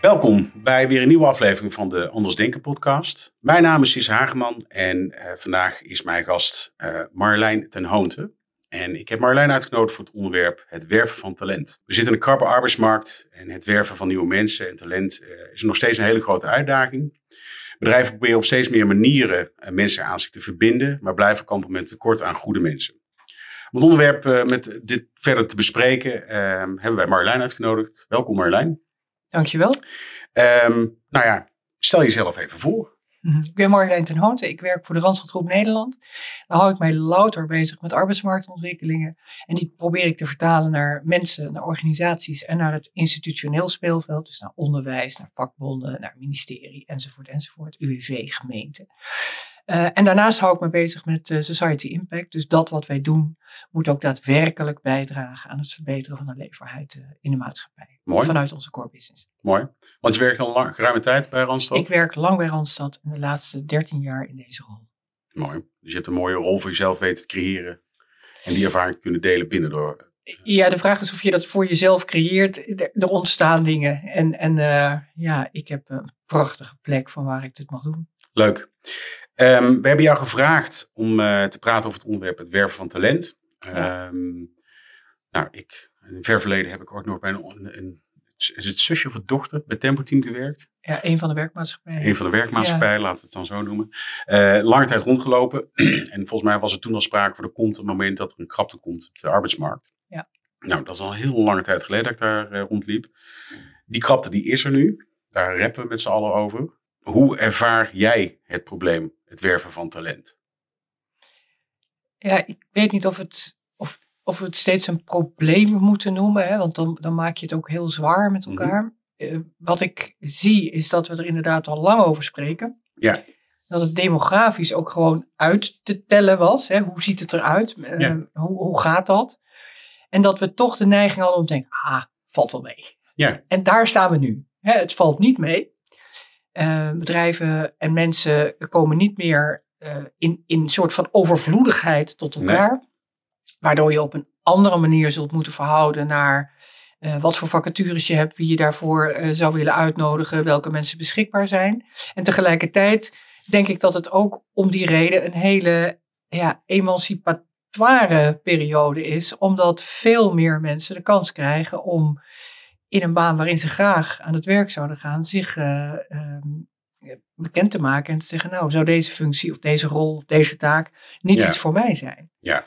Welkom bij weer een nieuwe aflevering van de Anders Denken podcast. Mijn naam is Sis Hageman en uh, vandaag is mijn gast uh, Marjolein ten Hoonte. En ik heb Marjolein uitgenodigd voor het onderwerp het werven van talent. We zitten in een krappe arbeidsmarkt en het werven van nieuwe mensen en talent uh, is nog steeds een hele grote uitdaging. Bedrijven proberen op steeds meer manieren mensen aan zich te verbinden, maar blijven kampen met tekort aan goede mensen. Om het onderwerp met dit verder te bespreken ehm, hebben wij Marjolein uitgenodigd. Welkom Marjolein. Dankjewel. Um, nou ja, stel jezelf even voor. Mhm. Ik ben Marjolein ten Hoonte. Ik werk voor de Randstad Groep Nederland. Daar hou ik mij louter bezig met arbeidsmarktontwikkelingen. En die probeer ik te vertalen naar mensen, naar organisaties en naar het institutioneel speelveld. Dus naar onderwijs, naar vakbonden, naar ministerie enzovoort enzovoort. UWV, gemeente. Uh, en daarnaast hou ik me bezig met uh, Society Impact. Dus dat wat wij doen moet ook daadwerkelijk bijdragen aan het verbeteren van de leefbaarheid uh, in de maatschappij. Mooi. Vanuit onze core business. Mooi. Want je werkt al lang, geruime tijd bij Randstad? Ik werk lang bij Randstad en de laatste 13 jaar in deze rol. Mooi. Dus je hebt een mooie rol voor jezelf weten te creëren en die ervaring te kunnen delen binnen door. Ja, de vraag is of je dat voor jezelf creëert. Er ontstaan dingen. En, en ja, ik heb een prachtige plek van waar ik dit mag doen. Leuk. Um, we hebben jou gevraagd om uh, te praten over het onderwerp het werven van talent. Ja. Um, nou, ik, in het ver verleden heb ik ook nog bij een, een is het zusje of het dochter bij Tempo Team gewerkt. Ja, een van de werkmaatschappijen. Een van de werkmaatschappijen, ja. laten we het dan zo noemen. Uh, lange tijd rondgelopen. en volgens mij was er toen al sprake van er komt een moment dat er een krapte komt op de arbeidsmarkt. Ja. Nou, dat is al heel lange tijd geleden dat ik daar uh, rondliep. Die krapte die is er nu. Daar rappen we met z'n allen over. Hoe ervaar jij het probleem, het werven van talent? Ja, ik weet niet of, het, of, of we het steeds een probleem moeten noemen, hè, want dan, dan maak je het ook heel zwaar met elkaar. Mm -hmm. uh, wat ik zie is dat we er inderdaad al lang over spreken. Ja. Dat het demografisch ook gewoon uit te tellen was. Hè. Hoe ziet het eruit? Uh, Ja. hoe, hoe gaat dat? En dat we toch de neiging hadden om te denken, ah, valt wel mee. Ja. En daar staan we nu. Hè, het valt niet mee. Uh, bedrijven en mensen komen niet meer uh, in, in een soort van overvloedigheid tot elkaar. Nee. Waardoor je op een andere manier zult moeten verhouden naar uh, wat voor vacatures je hebt, wie je daarvoor zou willen uitnodigen, welke mensen beschikbaar zijn. En tegelijkertijd denk ik dat het ook om die reden een hele ja, emancipatoire periode is, omdat veel meer mensen de kans krijgen om in een baan waarin ze graag aan het werk zouden gaan, zich uh, uh, bekend te maken en te zeggen, nou, zou deze functie of deze rol of deze taak niet Ja. iets voor mij zijn? Ja.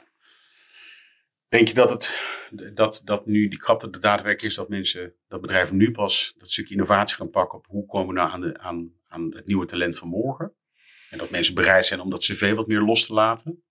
Denk je dat, het, dat, dat nu die krapte de daadwerkelijk is dat mensen, dat bedrijven nu pas dat stukje innovatie gaan pakken op hoe komen we nou aan, de, aan, aan het nieuwe talent van morgen? En dat mensen bereid zijn om dat cv wat meer los te laten?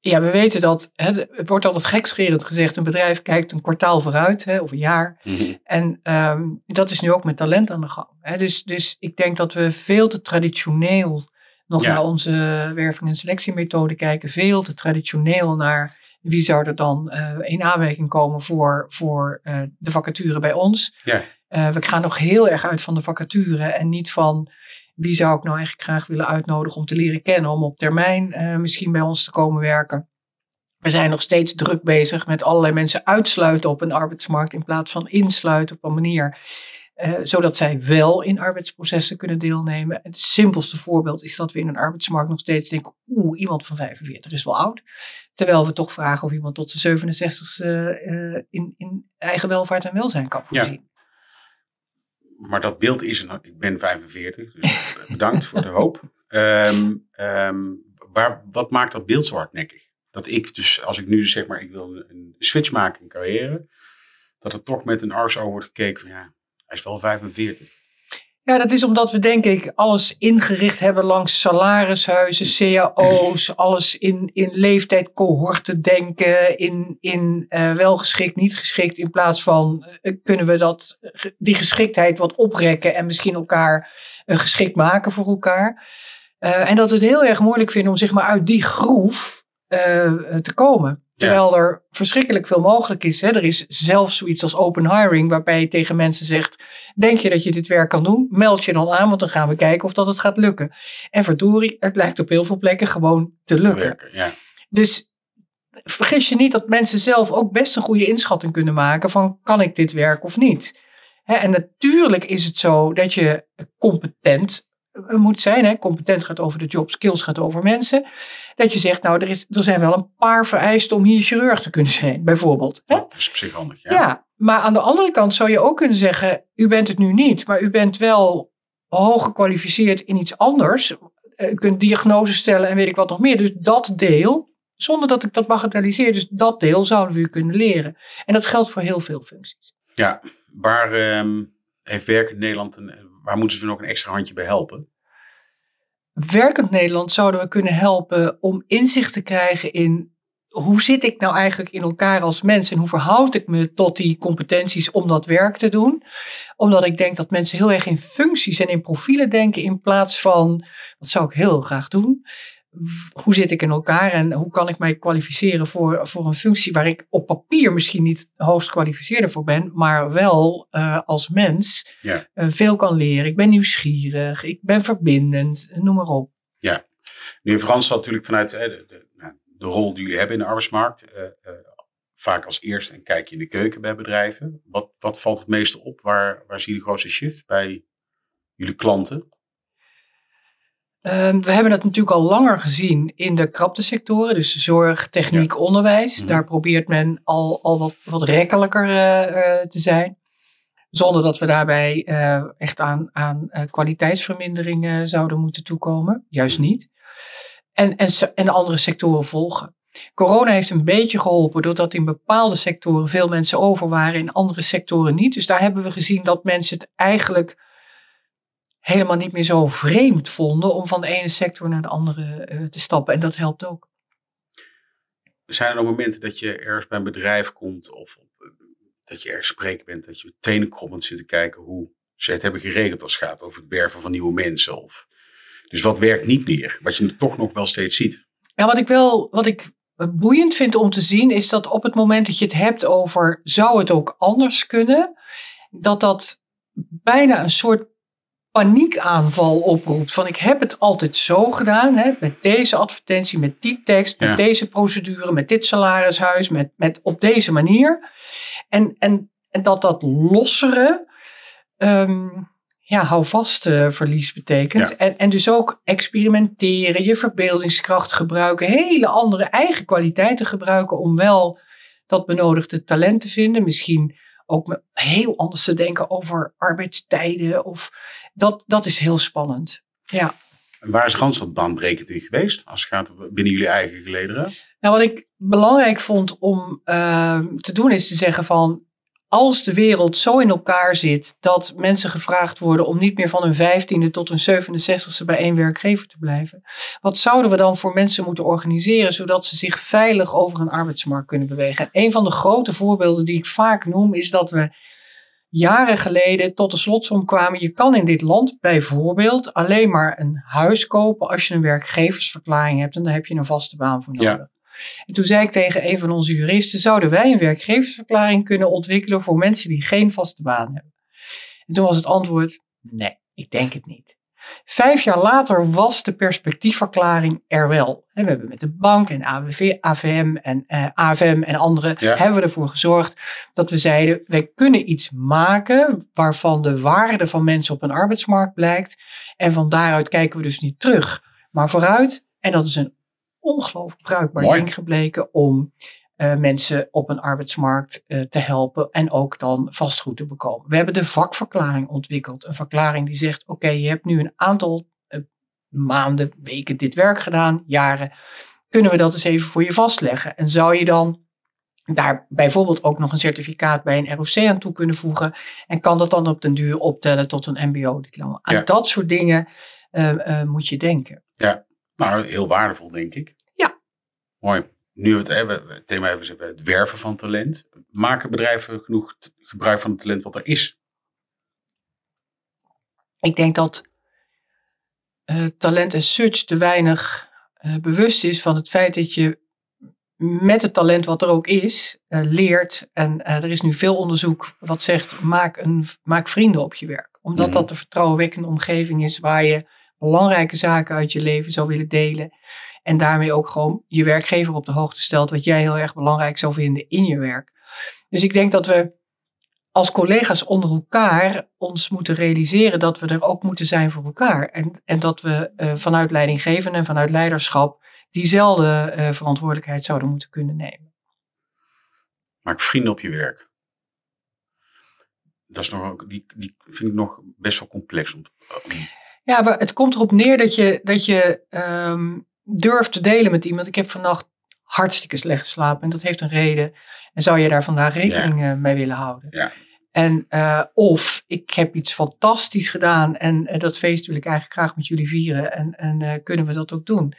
Ja, we weten dat, hè, het wordt altijd gekscherend gezegd, een bedrijf kijkt een kwartaal vooruit hè, of een jaar. Mhm. En um, dat is nu ook met talent aan de gang. Hè. Dus, dus ik denk dat we veel te traditioneel nog Ja. naar onze werving- en selectiemethode kijken. Veel te traditioneel naar wie zou er dan uh, in aanmerking komen voor, voor uh, de vacature bij ons. Ja. Uh, we gaan nog heel erg uit van de vacature en niet van wie zou ik nou eigenlijk graag willen uitnodigen om te leren kennen, om op termijn uh, misschien bij ons te komen werken. We zijn nog steeds druk bezig met allerlei mensen uitsluiten op een arbeidsmarkt in plaats van insluiten op een manier uh, zodat zij wel in arbeidsprocessen kunnen deelnemen. Het simpelste voorbeeld is dat we in een arbeidsmarkt nog steeds denken, oeh, iemand van 45 is wel oud. Terwijl we toch vragen of iemand tot zijn 67 uh, in, in eigen welvaart en welzijn kan voorzien. Maar dat beeld is. Ik ben 45, dus bedankt voor de hoop. Um, waar, wat maakt dat beeld zo hardnekkig? Dat ik dus, als ik nu zeg maar, ik wil een switch maken in carrière, dat er toch met een arso wordt gekeken van ja, hij is wel 45. Ja, dat is omdat we denk ik alles ingericht hebben langs salarishuizen, cao's, alles in, in leeftijdcohorten denken, in, in uh, wel geschikt, niet geschikt, in plaats van uh, kunnen we dat, die geschiktheid wat oprekken en misschien elkaar uh, geschikt maken voor elkaar. en dat we het heel erg moeilijk vinden om zeg maar uit die groef te komen. Terwijl er verschrikkelijk veel mogelijk is. Hè. Er is zelfs zoiets als open hiring, waarbij je tegen mensen zegt: Denk je dat je dit werk kan doen? Meld je dan aan, want dan gaan we kijken of dat het gaat lukken. En verdorie, het lijkt op heel veel plekken gewoon te lukken. Te werken, ja. Dus vergis je niet dat mensen zelf ook best een goede inschatting kunnen maken van kan ik dit werk of niet. Hè, en natuurlijk is het zo dat je competent moet zijn. Hè. Competent gaat over de job, skills gaat over mensen. Dat je zegt, nou, er, is, er zijn wel een paar vereisten om hier chirurg te kunnen zijn, bijvoorbeeld. Hè? Dat is op zich handig, ja. Ja, maar aan de andere kant zou je ook kunnen zeggen, u bent het nu niet, maar u bent wel hoog gekwalificeerd in iets anders. Eh, U kunt diagnoses stellen en weet ik wat nog meer. Dus dat deel, zonder dat ik dat bagatelliseer, dus dat deel zouden we u kunnen leren. En dat geldt voor heel veel functies. Ja, waar ehm, heeft werkend Nederland, een, waar moeten ze nog een extra handje bij helpen? Werkend Nederland zouden we kunnen helpen om inzicht te krijgen in hoe zit ik nou eigenlijk in elkaar als mens en hoe verhoud ik me tot die competenties om dat werk te doen. Omdat ik denk dat mensen heel erg in functies en in profielen denken in plaats van, wat zou ik heel graag doen? Hoe zit ik in elkaar en hoe kan ik mij kwalificeren voor, voor een functie waar ik op papier misschien niet hoogst kwalificeerde voor ben, maar wel eh, als mens Ja. eh, veel kan leren. Ik ben nieuwsgierig, ik ben verbindend, noem maar op. Nu in Frans natuurlijk vanuit eh, de, de, nou, de rol die jullie hebben in de arbeidsmarkt, vaak als eerste een kijkje in de keuken bij bedrijven. Wat, wat valt het meeste op? Waar, waar zie je de grootste shift bij jullie klanten? Ehm, we hebben dat natuurlijk al langer gezien in de kraptesectoren, dus zorg, techniek, onderwijs. Mhm. Daar probeert men al, al wat, wat rekkelijker eh, eh, te zijn. Zonder dat we daarbij eh, echt aan, aan kwaliteitsverminderingen zouden moeten toekomen. Juist niet. En, en, en de andere sectoren volgen. Corona heeft een beetje geholpen doordat in bepaalde sectoren veel mensen over waren, in andere sectoren niet. Dus daar hebben we gezien dat mensen het eigenlijk helemaal niet meer zo vreemd vonden om van de ene sector naar de andere eh, te stappen. En dat helpt ook. Zijn er nog momenten dat je ergens bij een bedrijf komt of op, eh, dat je ergens spreken bent, dat je tenenkrommend zit te kijken hoe ze het hebben geregeld als het gaat over het werven van nieuwe mensen? Of, dus wat werkt niet meer, wat je toch nog wel steeds ziet? Ja, wat ik wel, wat ik boeiend vind om te zien, is dat op het moment dat je het hebt over zou het ook anders kunnen, dat dat bijna een soort paniekaanval oproept. Van ik heb het altijd zo gedaan, hè, met deze advertentie, met die tekst, met deze procedure, met dit salarishuis, met, met op deze manier. En, en, en dat dat lossere, ehm, ja, hou vast eh, verlies betekent. Ja. En, en dus ook experimenteren, je verbeeldingskracht gebruiken, hele andere eigen kwaliteiten gebruiken om wel dat benodigde talent te vinden. Misschien ook heel anders te denken over arbeidstijden. Of dat, dat is heel spannend. Ja. En waar is Randstad baanbrekend in geweest, als het gaat binnen jullie eigen gelederen? Nou, wat ik belangrijk vond om ehm, te doen is te zeggen van als de wereld zo in elkaar zit dat mensen gevraagd worden om niet meer van hun vijftiende tot hun 67ste bij één werkgever te blijven. Wat zouden we dan voor mensen moeten organiseren zodat ze zich veilig over een arbeidsmarkt kunnen bewegen? En een van de grote voorbeelden die ik vaak noem is dat we jaren geleden tot de slotsom kwamen. Je kan in dit land bijvoorbeeld alleen maar een huis kopen als je een werkgeversverklaring hebt en daar heb je een vaste baan voor nodig. Ja. En toen zei ik tegen een van onze juristen, zouden wij een werkgeversverklaring kunnen ontwikkelen voor mensen die geen vaste baan hebben? En toen was het antwoord, nee, ik denk het niet. Vijf jaar later was de perspectiefverklaring er wel. We hebben met de bank en AWV, AVM en eh, AFM en anderen Ja. hebben we ervoor gezorgd dat we zeiden, wij kunnen iets maken waarvan de waarde van mensen op een arbeidsmarkt blijkt. En van daaruit kijken we dus niet terug, maar vooruit. En dat is een ongelooflijk bruikbaar Mooi. ding gebleken om eh, mensen op een arbeidsmarkt eh, te helpen en ook dan vastgoed te bekomen. We hebben de vakverklaring ontwikkeld. Een verklaring die zegt, oké, je hebt nu een aantal eh, maanden, weken dit werk gedaan, jaren. Kunnen we dat eens even voor je vastleggen? En zou je dan daar bijvoorbeeld ook nog een certificaat bij een ROC aan toe kunnen voegen? En kan dat dan op den duur optellen tot een MBO-diploma? Aan Ja. dat soort dingen moet je denken. Nou, heel waardevol, denk ik. Ja. Mooi. Nu het het thema hebben we het werven van talent. Maken bedrijven genoeg gebruik van het talent wat er is? Ik denk dat eh, talent as such te weinig eh, bewust is van het feit dat je met het talent wat er ook is, eh, leert. En er is nu veel onderzoek wat zegt, maak, een, maak vrienden op je werk. Omdat Mhm. dat de vertrouwenwekkende omgeving is waar je belangrijke zaken uit je leven zou willen delen. En daarmee ook gewoon je werkgever op de hoogte stelt wat jij heel erg belangrijk zou vinden in je werk. Dus ik denk dat we als collega's onder elkaar ons moeten realiseren dat we er ook moeten zijn voor elkaar. En, en dat we uh, vanuit leidinggeven en vanuit leiderschap diezelfde uh, verantwoordelijkheid zouden moeten kunnen nemen. Maak vrienden op je werk. Dat is nog, die, die vind ik nog best wel complex. Om, Ja, maar het komt erop neer dat je, dat je um, durft te delen met iemand. Ik heb vannacht hartstikke slecht geslapen en dat heeft een reden. En zou je daar vandaag rekening ja. mee willen houden? Ja. En, uh, of ik heb iets fantastisch gedaan en uh, dat feest wil ik eigenlijk graag met jullie vieren. En, en uh, kunnen we dat ook doen?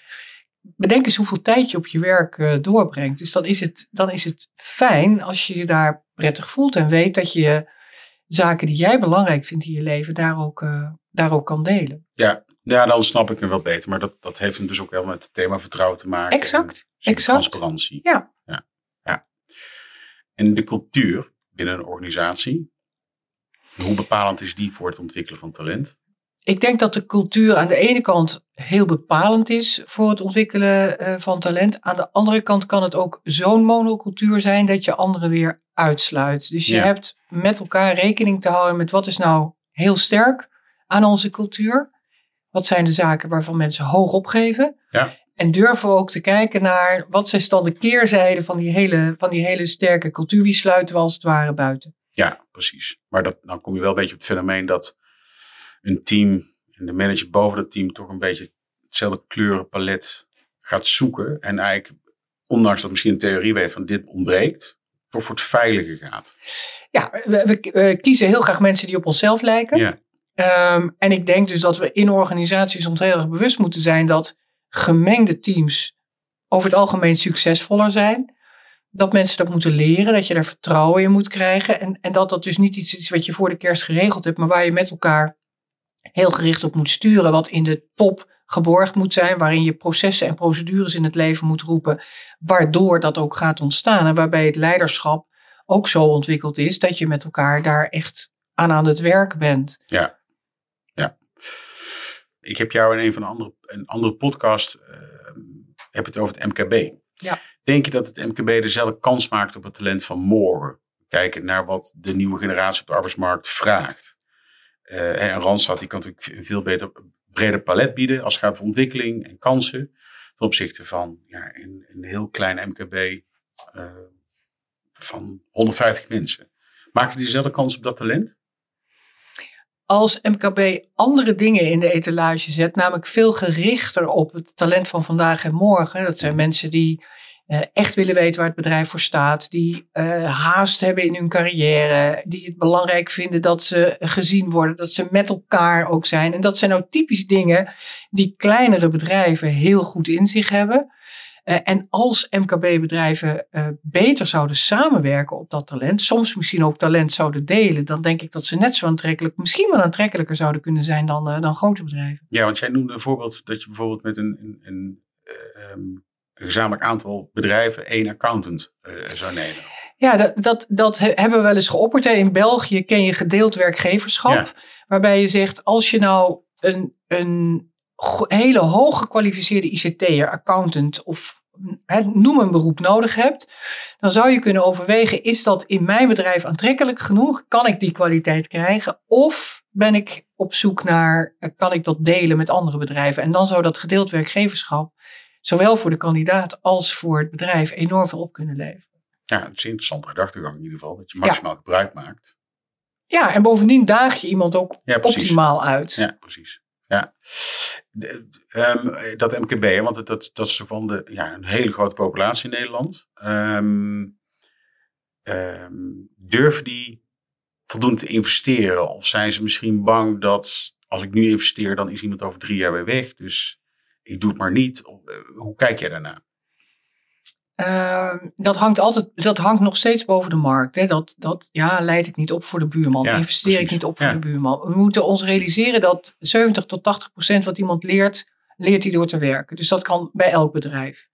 Bedenk eens hoeveel tijd je op je werk doorbrengt. Dus dan is, het, dan is het fijn als je je daar prettig voelt en weet dat je zaken die jij belangrijk vindt in je leven daar ook, daar ook kan delen. Ja. Ja, dan snap ik hem wel beter. Maar dat, dat heeft dus ook wel met het thema vertrouwen te maken. Exact. Exact. Transparantie. Ja. ja. ja. En de cultuur binnen een organisatie. Hoe bepalend is die voor het ontwikkelen van talent? Ik denk dat de cultuur aan de ene kant heel bepalend is voor het ontwikkelen uh, van talent. Aan de andere kant kan het ook zo'n monocultuur zijn dat je anderen weer uitsluit. Dus je Ja. hebt met elkaar rekening te houden met wat is nou heel sterk aan onze cultuur. Wat zijn de zaken waarvan mensen hoog opgeven? Ja. En durven we ook te kijken naar wat zijn dan de keerzijden van die hele, van die hele sterke cultuur. Wie sluiten we als het ware buiten? Ja, precies. Maar dat, dan kom je wel een beetje op het fenomeen dat een team en de manager boven dat team toch een beetje hetzelfde kleurenpalet gaat zoeken. En eigenlijk, ondanks dat misschien een theorie weet van dit ontbreekt, toch voor het veilige gaat. Ja, we, we- we kiezen heel graag mensen die op onszelf lijken. Ja, Ehm, en ik denk dus dat we in organisaties ons heel erg bewust moeten zijn dat gemengde teams over het algemeen succesvoller zijn. Dat mensen dat moeten leren, dat je daar vertrouwen in moet krijgen. En, en dat dat dus niet iets is wat je voor de kerst geregeld hebt, maar waar je met elkaar heel gericht op moet sturen. Wat in de top geborgd moet zijn, waarin je processen en procedures in het leven moet roepen, waardoor dat ook gaat ontstaan. En waarbij het leiderschap ook zo ontwikkeld is dat je met elkaar daar echt aan aan het werk bent. ja, ja. Ik heb jou in een van de andere, een andere podcast, eh, heb het over het MKB. Ja. Denk je dat het MKB dezelfde kans maakt op het talent van morgen? Kijken naar wat de nieuwe generatie op de arbeidsmarkt vraagt. Eh, en Randstad die kan natuurlijk een veel beter, breder palet bieden als het gaat om ontwikkeling en kansen. Ten opzichte van ja, een, een heel klein MKB eh, van 150 mensen. Maken die dezelfde kans op dat talent? Als MKB andere dingen in de etalage zet, namelijk veel gerichter op het talent van vandaag en morgen. Dat zijn mensen die eh, echt willen weten waar het bedrijf voor staat, die eh, haast hebben in hun carrière, die het belangrijk vinden dat ze gezien worden, dat ze met elkaar ook zijn. En dat zijn nou typisch dingen die kleinere bedrijven heel goed in zich hebben. Eh, en als MKB-bedrijven eh, beter zouden samenwerken op dat talent, soms misschien ook talent zouden delen, dan denk ik dat ze net zo aantrekkelijk, misschien wel aantrekkelijker zouden kunnen zijn dan, eh, dan grote bedrijven. Ja, want jij noemde een voorbeeld dat je bijvoorbeeld met een, een, een, eh, ehm, een gezamenlijk aantal bedrijven één accountant zou nemen. Ja, dat, dat, dat he- hebben we wel eens geopperd. Hè. In België ken je gedeeld werkgeverschap. Ja. Waarbij je zegt, als je nou een, een hele hoog gekwalificeerde ICT'er, accountant of noem een beroep nodig hebt. Dan zou je kunnen overwegen, is dat in mijn bedrijf aantrekkelijk genoeg? Kan ik die kwaliteit krijgen? Of ben ik op zoek naar, eh, kan ik dat delen met andere bedrijven? En dan zou dat gedeeld werkgeverschap, zowel voor de kandidaat als voor het bedrijf, enorm veel op kunnen leveren. Ja, het is een interessante gedachtegang in ieder geval. Dat je maximaal gebruik maakt. Ja, en bovendien daag je iemand ook Ja, optimaal uit. Ja, precies. Ja. Ehm, dat MKB, want dat, dat, is van de, ja, een hele grote populatie in Nederland. Ehm, ehm, durven die voldoende te investeren? Of zijn ze misschien bang dat als ik nu investeer, dan is iemand over drie jaar weer weg. Dus ik doe het maar niet. Eh, hoe kijk jij daarna? Ehm, dat, hangt altijd, dat hangt nog steeds boven de markt. Hè. Dat, dat, ja, leid ik niet op voor de buurman. Ja, Investeer ik niet op voor de buurman. We moeten ons realiseren dat 70 tot 80 procent wat iemand leert, leert hij door te werken. Dus dat kan bij elk bedrijf.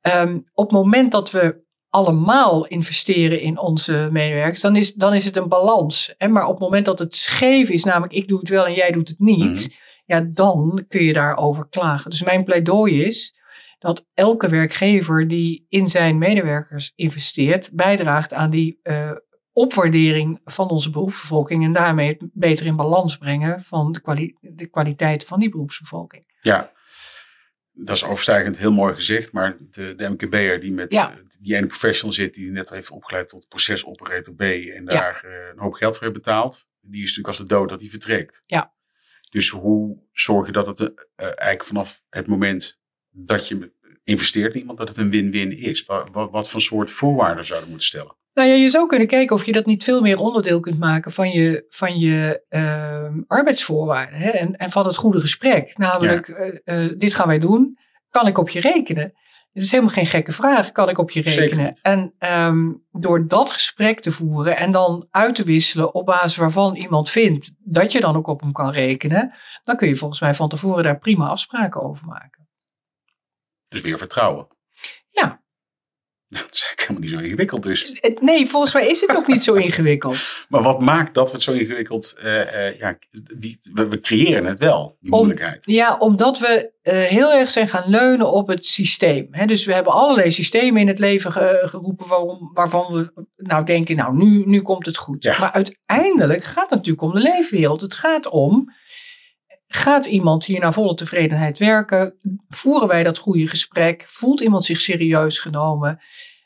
Ehm, op het moment dat we allemaal investeren in onze medewerkers, dan is, dan is het een balans. Hè? Maar op het moment dat het scheef is, namelijk ik doe het wel en jij doet het niet, Mhm. ja, dan kun je daarover klagen. Dus mijn pleidooi is, dat elke werkgever die in zijn medewerkers investeert, bijdraagt aan die uh, opwaardering van onze beroepsbevolking en daarmee het beter in balans brengen van de, kwali de kwaliteit van die beroepsbevolking. Ja, dat is overstijgend heel mooi gezegd, maar de, de MKB'er die met ja. die ene professional zit, die net heeft opgeleid tot procesoperator B en daar ja. een hoop geld voor heeft betaald, die is natuurlijk als de dood dat hij vertrekt. Ja. Dus hoe zorg je dat het uh, eigenlijk vanaf het moment dat je investeert in iemand, dat het een win-win is? Wat, wat, wat voor soort voorwaarden zouden moeten stellen? Nou ja, je zou kunnen kijken of je dat niet veel meer onderdeel kunt maken van je, van je uh, arbeidsvoorwaarden hè? En, en van het goede gesprek. Namelijk, ja. uh, dit gaan wij doen. Kan ik op je rekenen? Het is helemaal geen gekke vraag. Kan ik op je rekenen? En um, door dat gesprek te voeren en dan uit te wisselen op basis waarvan iemand vindt dat je dan ook op hem kan rekenen, dan kun je volgens mij van tevoren daar prima afspraken over maken. Dus weer vertrouwen. Ja, dat is eigenlijk helemaal niet zo ingewikkeld dus. Nee, volgens mij is het ook niet zo ingewikkeld. maar wat maakt dat we het zo ingewikkeld... Uh, uh, ja, die, we, we, creëren het wel, die Om, moeilijkheid. Ja, omdat we uh, heel erg zijn gaan leunen op het systeem. He, dus we hebben allerlei systemen in het leven geroepen... Waarom, waarvan we nou denken, nou, nu, nu komt het goed. Ja. Maar uiteindelijk gaat het natuurlijk om de leefwereld. Het gaat om... Gaat iemand hier naar volle tevredenheid werken? Voeren wij dat goede gesprek? Voelt iemand zich serieus genomen?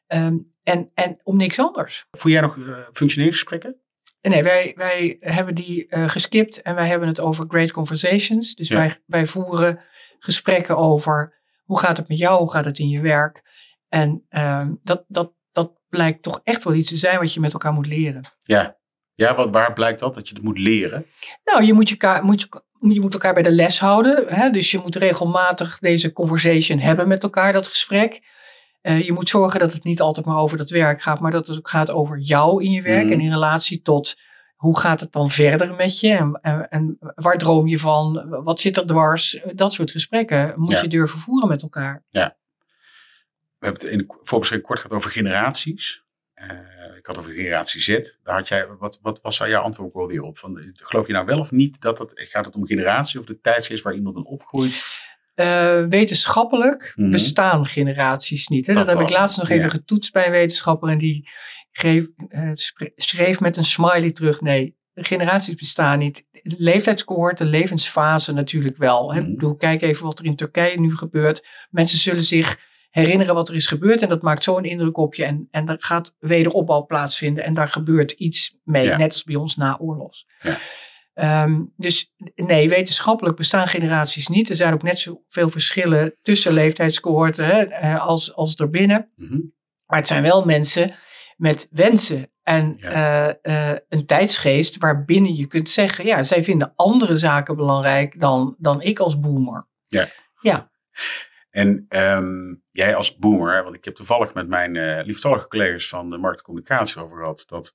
Um, en, en om niks anders. Voer jij nog uh, functioneringsgesprekken? Nee, wij, wij hebben die uh, geskipt en wij hebben het over great conversations. Dus ja. wij, wij voeren gesprekken over hoe gaat het met jou, hoe gaat het in je werk. En um, dat, dat, dat blijkt toch echt wel iets te zijn wat je met elkaar moet leren. Ja, ja wat, waar blijkt dat, dat je het moet leren? Nou, je moet, je, moet, je, je moet elkaar bij de les houden. Hè? Dus je moet regelmatig deze conversation hebben met elkaar, dat gesprek. Uh, je moet zorgen dat het niet altijd maar over dat werk gaat, maar dat het ook gaat over jou in je werk Mhm. en in relatie tot hoe gaat het dan verder met je en, en, en waar droom je van, wat zit er dwars. Dat soort gesprekken moet Ja. je durven voeren met elkaar. We hebben het in de voorbeschrijving kort gehad over generaties. Eh, ik had over generatie Z. Daar had jij, wat, wat was daar jouw antwoord ook alweer op? Van, geloof je nou wel of niet dat het, gaat het om generatie of de tijdsgeest waar iemand in opgroeit? Uh, wetenschappelijk Mhm. bestaan generaties niet. Hè? Dat Dat, heb ik laatst nog even getoetst bij een wetenschapper en die greef, uh, schreef met een smiley terug: nee, generaties bestaan niet. Leeftijdscohorten, levensfase natuurlijk wel. Hè? Mhm. Ik bedoel, kijk even wat er in Turkije nu gebeurt. Mensen zullen zich herinneren wat er is gebeurd en dat maakt zo'n indruk op je. En, en er gaat wederopbouw plaatsvinden en daar gebeurt iets mee, Ja. net als bij ons na oorlogs. Ja. Ehm, dus nee, wetenschappelijk bestaan generaties niet. Er zijn ook net zoveel verschillen tussen leeftijdscohorten hè, eh, als, als erbinnen. Mhm. Maar het zijn wel mensen met wensen en eh, eh, een tijdsgeest waarbinnen je kunt zeggen, ja, zij vinden andere zaken belangrijk dan, dan ik als boomer. Ja. Ja. En ehm, jij als boomer, want ik heb toevallig met mijn eh lieftallige collega's van de markt en communicatie over gehad, dat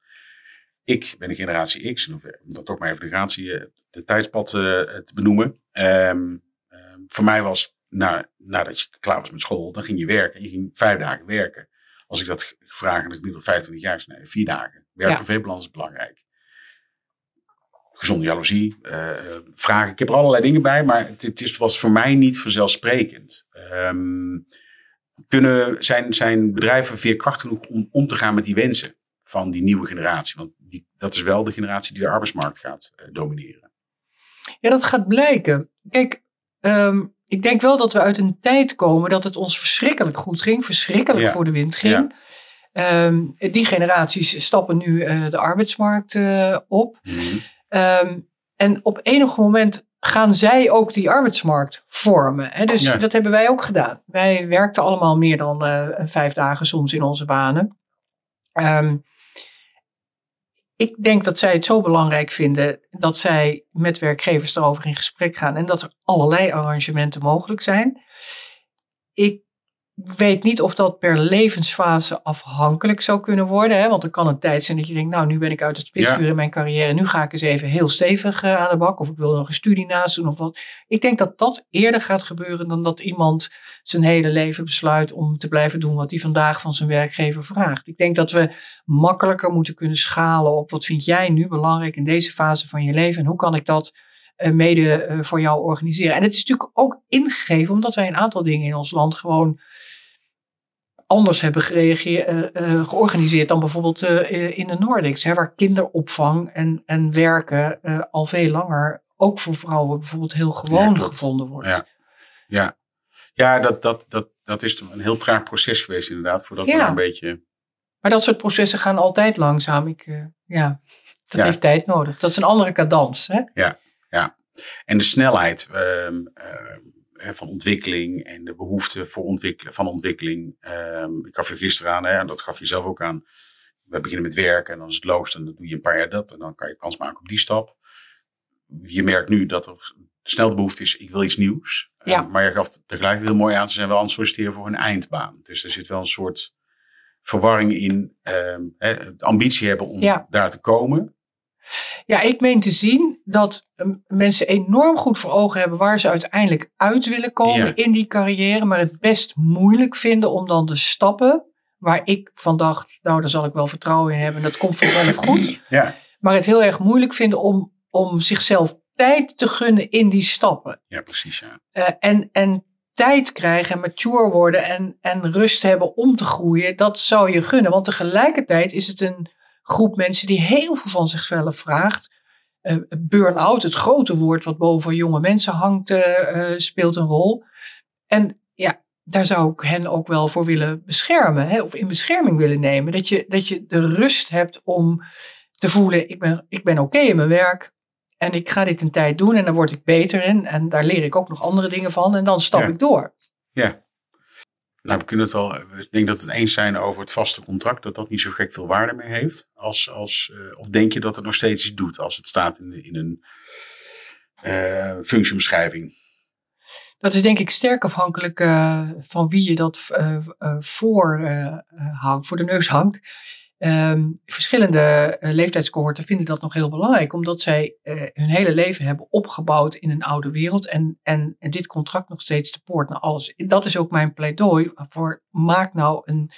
ik ben de generatie X, eh, om dat toch maar even de generatie, eh, de tijdspad te benoemen. Ehm, ehm, voor mij was, na, nadat je klaar was met school, dan ging je werken. Je ging vijf dagen werken. Als ik dat vraag en ik ben 25 jaar, nee, vier dagen. Ja. Werk-privébalans is belangrijk. Gezonde jaloezie, vragen. Ik heb er allerlei dingen bij, maar het, het is, was voor mij niet vanzelfsprekend. Ehm, kunnen, zijn, zijn bedrijven veerkrachtig genoeg om om te gaan met die wensen van die nieuwe generatie? Want die, dat is wel de generatie die de arbeidsmarkt gaat eh, domineren. Ja, dat gaat blijken. Kijk, ehm, ik denk wel dat we uit een tijd komen dat het ons verschrikkelijk goed ging, verschrikkelijk Ja. voor de wind ging. Ehm, die generaties stappen nu eh, de arbeidsmarkt eh, op. Ehm, en op enig moment gaan zij ook die arbeidsmarkt vormen. Hè? Dus Ja. dat hebben wij ook gedaan. Wij werkten allemaal meer dan eh, vijf dagen soms in onze banen. Ehm, ik denk dat zij het zo belangrijk vinden dat zij met werkgevers erover in gesprek gaan en dat er allerlei arrangementen mogelijk zijn. Ik weet niet of dat per levensfase afhankelijk zou kunnen worden. Hè? Want er kan een tijd zijn dat je denkt, nou nu ben ik uit het spitsvuur Ja. in mijn carrière. Nu ga ik eens even heel stevig eh, aan de bak. Of ik wil nog een studie naast doen of wat. Ik denk dat dat eerder gaat gebeuren dan dat iemand zijn hele leven besluit om te blijven doen wat hij vandaag van zijn werkgever vraagt. Ik denk dat we makkelijker moeten kunnen schalen op wat vind jij nu belangrijk in deze fase van je leven en hoe kan ik dat mede voor jou organiseren. En het is natuurlijk ook ingegeven omdat wij een aantal dingen in ons land gewoon anders hebben georganiseerd dan bijvoorbeeld in de Nordics, hè, waar kinderopvang en, en werken al veel langer ook voor vrouwen bijvoorbeeld heel gewoon gevonden wordt. Ja, ja. ja dat, dat, dat, dat is een heel traag proces geweest inderdaad, voordat ja. we een beetje... Maar dat soort processen gaan altijd langzaam. Ik, uh, ja, dat heeft tijd nodig. Dat is een andere cadans. Hè? Ja, ja. En de snelheid uh, uh, van ontwikkeling en de behoefte voor ontwikkelen, van ontwikkeling. Ehm, ik gaf je gisteren aan, hè, en dat gaf je zelf ook aan. We beginnen met werken en dan is het logisch, dan doe je een paar jaar dat en dan kan je kans maken op die stap je merkt nu dat er snel de behoefte is, ik wil iets nieuws. Ja. maar je gaf tegelijkertijd heel mooi aan, ze zijn wel aan het solliciteren voor een eindbaan. Dus er zit wel een soort verwarring in, ambitie hebben om daar te komen. Ja, ik meen te zien dat ehm, mensen enorm goed voor ogen hebben waar ze uiteindelijk uit willen komen in die carrière, maar het best moeilijk vinden om dan de stappen waar ik van dacht, nou daar zal ik wel vertrouwen in hebben, dat komt vanzelf goed. Ja. Maar het heel erg moeilijk vinden om om zichzelf tijd te gunnen in die stappen. Ja, precies. Ja. Uh, en, en tijd krijgen en mature worden en, en rust hebben om te groeien, dat zou je gunnen. Want tegelijkertijd is het een groep mensen die heel veel van zichzelf vraagt. Uh, Burn-out, het grote woord wat boven jonge mensen hangt, uh, speelt een rol. En ja, daar zou ik hen ook wel voor willen beschermen, hè, of in bescherming willen nemen. Dat je, dat je de rust hebt om te voelen, ik ben, ik ben oké in mijn werk. En ik ga dit een tijd doen en dan word ik beter in. En daar leer ik ook nog andere dingen van. En dan stap ik door. Ja. Nou, we kunnen het wel. Ik denk dat we het eens zijn over het vaste contract. Dat dat niet zo gek veel waarde meer heeft. Als, als, uh, of denk je dat het nog steeds iets doet als het staat in, in een uh, functieomschrijving? Dat is denk ik sterk afhankelijk uh, van wie je dat voor hangt, voor de neus hangt. Um, verschillende uh, leeftijdscohorten vinden dat nog heel belangrijk, omdat zij uh, hun hele leven hebben opgebouwd in een oude wereld en, en, en, dit contract nog steeds de poort naar alles. Dat is ook mijn pleidooi voor maak nou een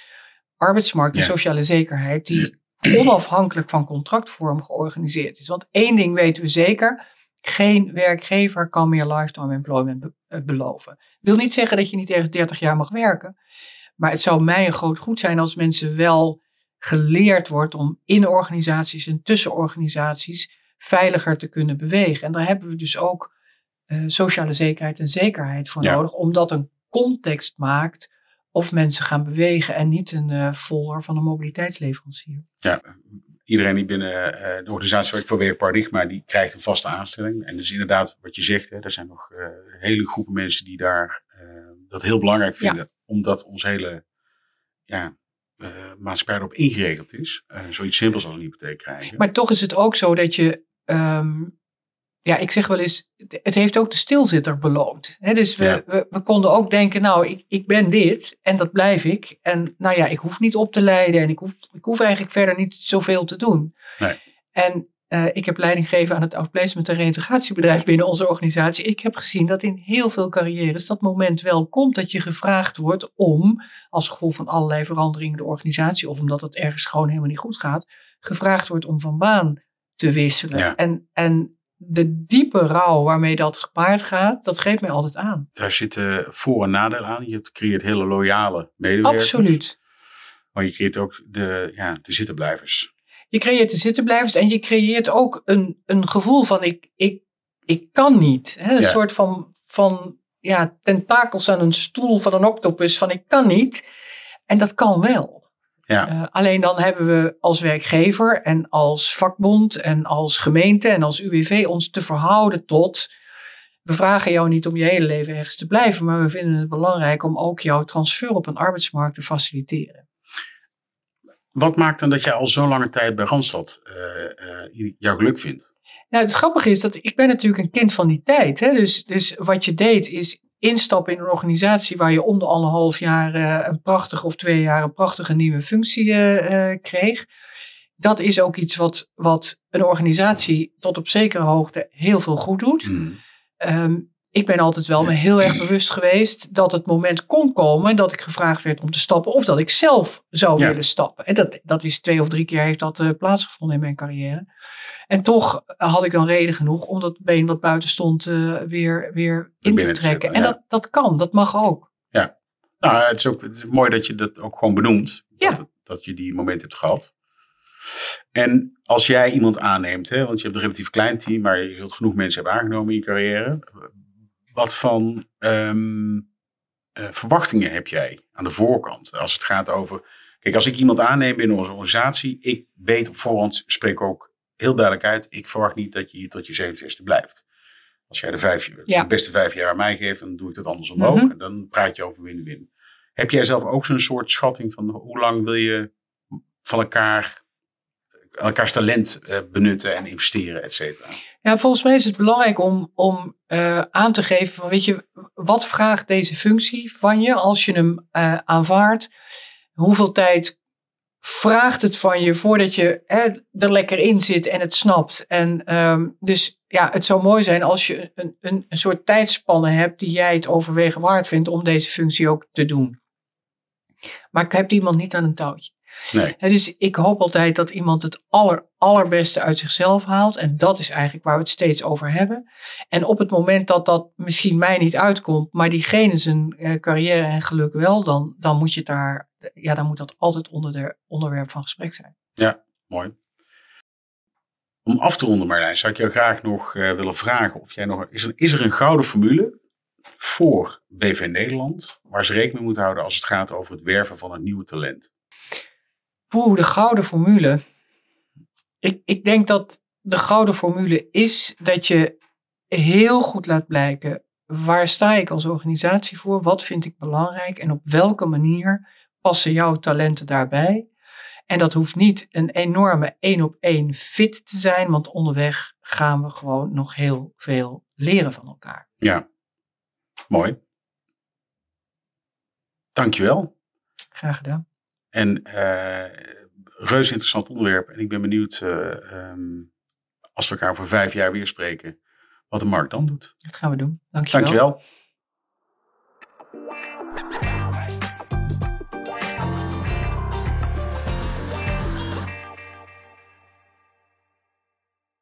arbeidsmarkt en sociale zekerheid die onafhankelijk van contractvorm georganiseerd is. Want één ding weten we zeker, geen werkgever kan meer lifetime employment be uh, beloven. Wil niet zeggen dat je niet ergens 30 jaar mag werken, maar het zou mij een groot goed zijn als mensen wel geleerd wordt om in organisaties en tussen organisaties veiliger te kunnen bewegen. En daar hebben we dus ook uh, sociale zekerheid en zekerheid voor nodig, omdat een context maakt of mensen gaan bewegen en niet een uh, volger van een mobiliteitsleverancier. Ja, iedereen die binnen uh, de organisatie werkt voor Werkparadigma, die krijgt een vaste aanstelling. En dus inderdaad, wat je zegt, hè, er zijn nog hele groepen mensen die daar dat heel belangrijk vinden, omdat ons hele ja, uh, maatschappij erop ingeregeld is. Uh, zoiets simpels als een hypotheek krijgen. Maar toch is het ook zo dat je, um, ja, ik zeg wel eens, het heeft ook de stilzitter beloond. He, dus we, ja. we, we, konden ook denken, nou, ik, ik ben dit en dat blijf ik. En nou ja, ik hoef niet op te leiden en ik hoef, ik hoef eigenlijk verder niet zoveel te doen. Nee. En uh, ik heb leiding gegeven aan het outplacement en reintegratiebedrijf binnen onze organisatie. Ik heb gezien dat in heel veel carrières dat moment wel komt dat je gevraagd wordt om, als gevolg van allerlei veranderingen in de organisatie of omdat het ergens gewoon helemaal niet goed gaat, gevraagd wordt om van baan te wisselen. Ja. En, en de diepe rouw waarmee dat gepaard gaat, dat geeft mij altijd aan. Daar zitten voor- en nadelen aan. Je creëert hele loyale medewerkers. Absoluut. Maar je creëert ook de, ja, de zittenblijvers. Je creëert de zittenblijvers en je creëert ook een, een gevoel van ik, ik, ik kan niet. Hè? Een Ja. soort van, van ja, tentakels aan een stoel van een octopus van ik kan niet. En dat kan wel. Ja. Eh, alleen dan hebben we als werkgever en als vakbond en als gemeente en als UWV ons te verhouden tot. We vragen jou niet om je hele leven ergens te blijven, maar we vinden het belangrijk om ook jouw transfer op een arbeidsmarkt te faciliteren. Wat maakt dan dat jij al zo lange tijd bij Randstad eh, eh, jouw geluk vindt? Nou, het grappige is dat ik ben natuurlijk een kind van die tijd. Hè? Dus, dus wat je deed is instappen in een organisatie waar je om de anderhalf jaar eh, een prachtige of twee jaar een prachtige nieuwe functie kreeg. Dat is ook iets wat, wat een organisatie tot op zekere hoogte heel veel goed doet. Hmm. Ehm, ik ben altijd wel me heel erg bewust geweest dat het moment kon komen dat ik gevraagd werd om te stappen of dat ik zelf zou Ja. willen stappen. En dat, dat is twee of drie keer heeft dat eh, plaatsgevonden in mijn carrière. En toch had ik dan reden genoeg om dat been wat buiten stond eh, weer, weer in te trekken. en ja. dat, dat kan, dat mag ook. Nou, het is ook het is mooi dat je dat ook gewoon benoemt. Ja. Dat, dat je die moment hebt gehad. En als jij iemand aanneemt, hè, want je hebt een relatief klein team, maar je zult genoeg mensen hebben aangenomen in je carrière. Wat van ehm, eh, verwachtingen heb jij aan de voorkant? Als het gaat over. Kijk, als ik iemand aanneem binnen onze organisatie, ik weet op voorhand, spreek ik ook heel duidelijk uit, ik verwacht niet dat je hier tot je 70ste blijft. Als jij de, vijf, Ja. de beste vijf jaar aan mij geeft, dan doe ik dat andersom ook. Mhm. En dan praat je over win-win. Heb jij zelf ook zo'n soort schatting van hoe lang wil je van elkaar, elkaars talent eh, benutten en investeren, et cetera? Ja, volgens mij is het belangrijk om, om eh, aan te geven van, weet je, wat vraagt deze functie van je als je hem eh, aanvaardt? Hoeveel tijd vraagt het van je voordat je hè, er lekker in zit en het snapt? En ehm, dus ja, het zou mooi zijn als je een, een, een soort tijdspanne hebt die jij het overwegen waard vindt om deze functie ook te doen. Maar ik heb iemand niet aan een touwtje. Nee. Dus ik hoop altijd dat iemand het aller, allerbeste uit zichzelf haalt. En dat is eigenlijk waar we het steeds over hebben. En op het moment dat dat misschien mij niet uitkomt, maar diegene zijn eh, carrière en geluk wel, dan, dan moet je daar, ja, dan moet dat altijd onder de onderwerp van gesprek zijn. Mooi. Om af te ronden, Marlijn, zou ik jou graag nog eh, willen vragen of jij nog. Is er, is er een gouden formule voor BV Nederland waar ze rekening mee moeten houden als het gaat over het werven van een nieuwe talent? Poeh, de gouden formule. Ik, ik denk dat de gouden formule is dat je heel goed laat blijken waar sta ik als organisatie voor, wat vind ik belangrijk en op welke manier passen jouw talenten daarbij. En dat hoeft niet een enorme één op één fit te zijn, want onderweg gaan we gewoon nog heel veel leren van elkaar. Ja, mooi. Dankjewel. Graag gedaan. En eh reuze interessant onderwerp. En ik ben benieuwd eh, ehm, als we elkaar voor vijf jaar weer spreken, wat de markt dan doet. Dat gaan we doen. Dankjewel. Dankjewel.